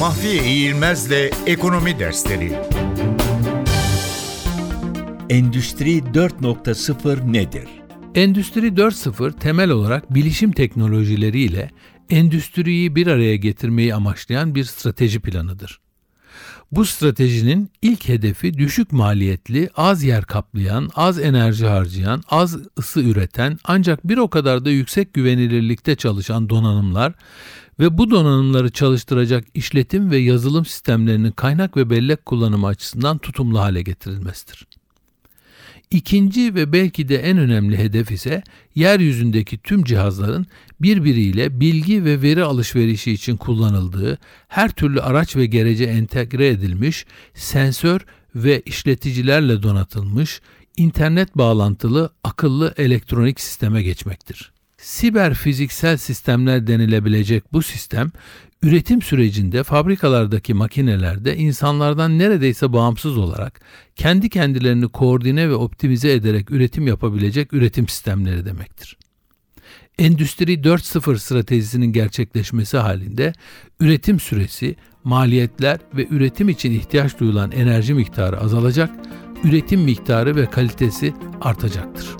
Mahfiye İğilmez'le Ekonomi Dersleri Endüstri 4.0 nedir? Endüstri 4.0 temel olarak bilişim teknolojileriyle endüstriyi bir araya getirmeyi amaçlayan bir strateji planıdır. Bu stratejinin ilk hedefi düşük maliyetli, az yer kaplayan, az enerji harcayan, az ısı üreten ancak bir o kadar da yüksek güvenilirlikte çalışan donanımlar ve bu donanımları çalıştıracak işletim ve yazılım sistemlerinin kaynak ve bellek kullanımı açısından tutumlu hale getirilmesidir. İkinci ve belki de en önemli hedef ise yeryüzündeki tüm cihazların birbiriyle bilgi ve veri alışverişi için kullanıldığı her türlü araç ve gerece entegre edilmiş sensör ve işleticilerle donatılmış internet bağlantılı akıllı elektronik sisteme geçmektir. Siber fiziksel sistemler denilebilecek bu sistem üretim sürecinde fabrikalardaki makinelerde insanlardan neredeyse bağımsız olarak kendi kendilerini koordine ve optimize ederek üretim yapabilecek üretim sistemleri demektir. Endüstri 4.0 stratejisinin gerçekleşmesi halinde üretim süresi, maliyetler ve üretim için ihtiyaç duyulan enerji miktarı azalacak, üretim miktarı ve kalitesi artacaktır.